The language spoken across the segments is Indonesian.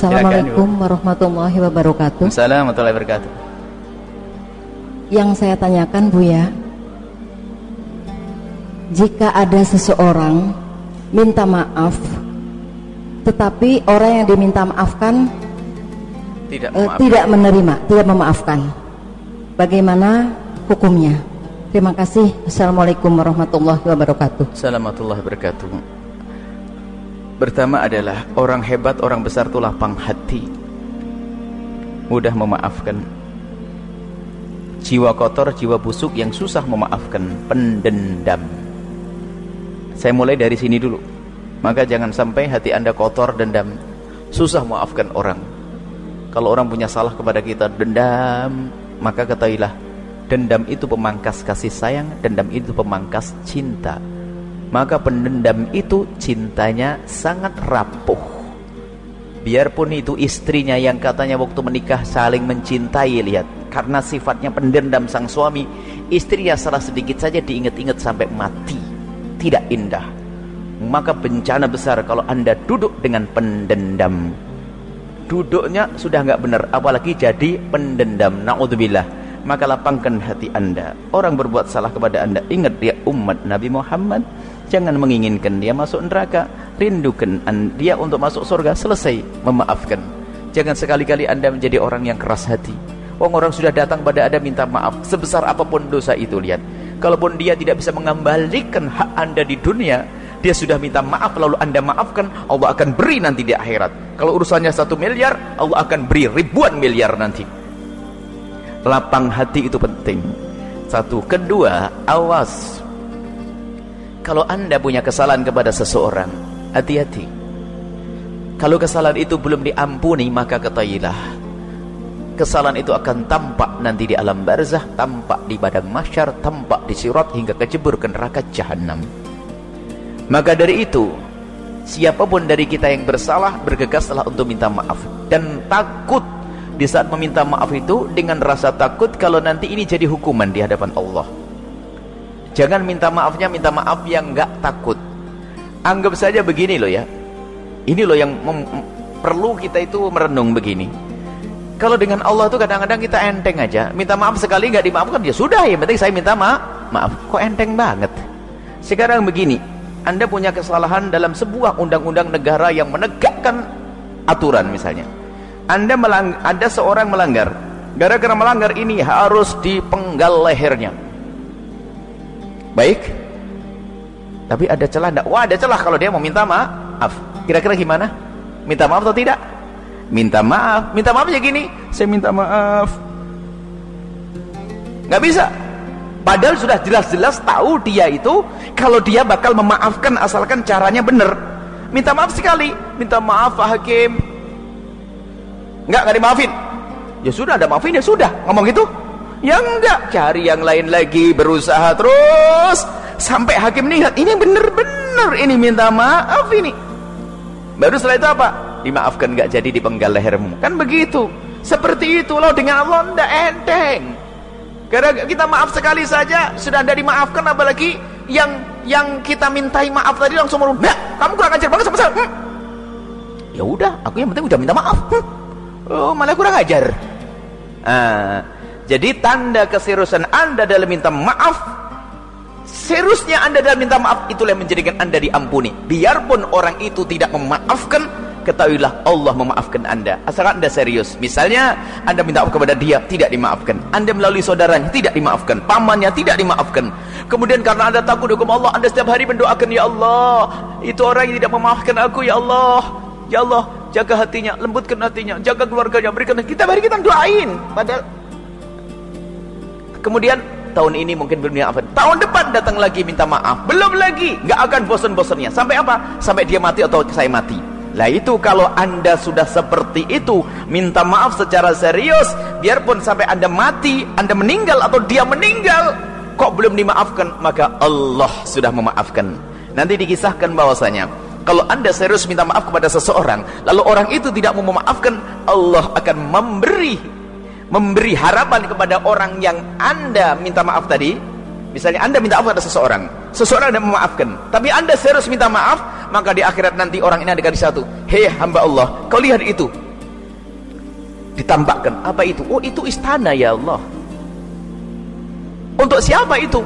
Assalamualaikum warahmatullahi wabarakatuh. Assalamualaikum warahmatullahi wabarakatuh. Yang saya tanyakan Bu ya, jika ada seseorang minta maaf, tetapi orang yang diminta maafkan Tidak eh, tidak menerima, tidak memaafkan, bagaimana hukumnya? Terima kasih. Assalamualaikum warahmatullahi wabarakatuh. Assalamualaikum warahmatullahi wabarakatuh. Pertama adalah orang hebat, orang besar itu lapang hati. Mudah memaafkan. Jiwa kotor, jiwa busuk yang susah memaafkan, pendendam. Saya mulai dari sini dulu. Maka jangan sampai hati Anda kotor, dendam. Susah memaafkan orang. Kalau orang punya salah kepada kita, dendam, maka ketahuilah dendam itu pemangkas kasih sayang, dendam itu pemangkas cinta maka pendendam itu cintanya sangat rapuh. Biarpun itu istrinya yang katanya waktu menikah saling mencintai lihat. Karena sifatnya pendendam sang suami istrinya salah sedikit saja diingat-ingat sampai mati. Tidak indah. Maka bencana besar kalau anda duduk dengan pendendam. Duduknya sudah nggak benar apalagi jadi pendendam. Naudzubillah. Maka lapangkan hati anda. Orang berbuat salah kepada anda. Ingat dia umat Nabi Muhammad jangan menginginkan dia masuk neraka. Rindukan dia untuk masuk surga. Selesai. Memaafkan. Jangan sekali-kali anda menjadi orang yang keras hati. Orang orang sudah datang pada anda minta maaf. Sebesar apa pun dosa itu lihat. Kalaupun dia tidak bisa mengembalikan hak anda di dunia dia sudah minta maaf lalu anda maafkan Allah akan beri nanti di akhirat. Kalau urusannya satu miliar Allah akan beri ribuan miliar nanti. Lapang hati itu penting. Satu. Kedua awas kalau anda punya kesalahan kepada seseorang hati-hati. Kalau kesalahan itu belum diampuni maka ketahuilah kesalahan itu akan tampak nanti di alam barzah tampak di badan masyar tampak di sirat hingga kecebur ke neraka jahanam maka dari itu siapa pun dari kita yang bersalah bergegaslah untuk minta maaf. Dan takut di saat meminta maaf itu dengan rasa takut kalau nanti ini jadi hukuman di hadapan Allah jangan minta maafnya minta maaf yang enggak takut. Anggap saja begini loh ya. Ini loh yang perlu kita itu merenung begini. Kalau dengan Allah itu kadang-kadang kita enteng aja. Minta maaf sekali nggak dimaafkan ya sudah ya penting saya minta maaf maaf. Kok enteng banget? Sekarang begini anda punya kesalahan dalam sebuah undang-undang negara yang menegakkan aturan misalnya. Anda melang ada seorang melanggar. Gara-gara melanggar ini harus dipenggal lehernya baik. Tapi ada celah enggak? wah ada celah kalau dia mau minta maaf. Kira-kira gimana? minta maaf atau tidak? minta maaf. Minta maaf ya gini. Saya minta maaf. Nggak bisa. Padahal sudah jelas-jelas tahu dia itu kalau dia bakal memaafkan asalkan caranya benar. Minta maaf sekali. Minta maaf Pak Hakim. Enggak enggak dimaafin. Ya sudah ada maafin ya sudah. Ngomong gitu ya enggak. Cari yang lain lagi berusaha terus. Sampai hakim lihat ini bener-bener ini minta maaf ini. Baru setelah itu apa? Dimaafkan enggak jadi dipenggal lehermu. Kan begitu. Seperti itu loh dengan Allah enggak enteng. Karena kita maaf sekali saja sudah ada dimaafkan apalagi yang yang kita mintai maaf tadi langsung merubah nah, kamu kurang ajar banget sama saya. Hmm. ya udah aku yang penting udah minta maaf. Hmm. oh malah kurang ajar. Ah, jadi tanda keseriusan anda dalam minta maaf seriusnya anda dalam minta maaf itulah yang menjadikan anda diampuni. Biarpun orang itu tidak memaafkan ketahuilah Allah memaafkan anda. Asalkan anda serius. Misalnya anda minta maaf kepada dia tidak dimaafkan. Anda melalui saudaranya tidak dimaafkan. Pamannya tidak dimaafkan. Kemudian karena anda takut hukum Allah anda setiap hari mendoakan ya Allah itu orang yang tidak memaafkan aku ya Allah. Ya Allah jaga hatinya lembutkan hatinya jaga keluarganya berikan kita beri kita doain. Padahal kemudian tahun ini mungkin belum dimaafkan tahun depan datang lagi minta maaf. Belum lagi. Nggak akan bosan-bosannya sampai apa? Sampai dia mati atau saya mati. Lah itu kalau anda sudah seperti itu minta maaf secara serius biarpun sampai anda mati anda meninggal atau dia meninggal kok belum dimaafkan maka Allah sudah memaafkan. Nanti dikisahkan bahwasanya kalau anda serius minta maaf kepada seseorang lalu orang itu tidak mau memaafkan Allah akan memberi memberi harapan kepada orang yang anda minta maaf tadi. Misalnya anda minta maaf kepada seseorang. Seseorang tidak memaafkan. Tapi anda serius minta maaf maka di akhirat nanti orang ini ada di satu. Hei hamba Allah kau lihat itu. Ditambahkan apa itu? Oh itu istana ya Allah. Untuk siapa itu?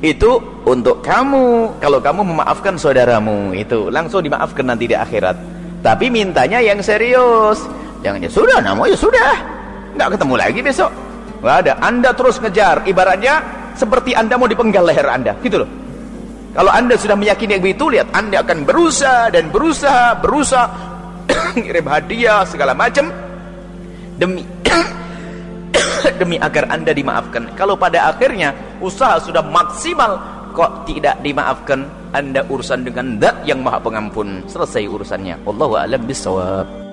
Itu untuk kamu. Kalau kamu memaafkan saudaramu itu langsung dimaafkan nanti di akhirat. Tapi mintanya yang serius. Jangan ya sudah namu ya sudah nggak ketemu lagi besok. Nggak ada. Anda terus ngejar. Ibaratnya seperti anda mau dipenggal leher anda. Gitu loh. Kalau anda sudah meyakini begitu lihat anda akan berusaha dan berusaha berusaha ngirim hadiah segala macam. Demi demi agar anda dimaafkan. Kalau pada akhirnya usaha sudah maksimal kok tidak dimaafkan? Anda urusan dengan zat yang maha pengampun. Selesai urusannya. Allahu a'lam bissawab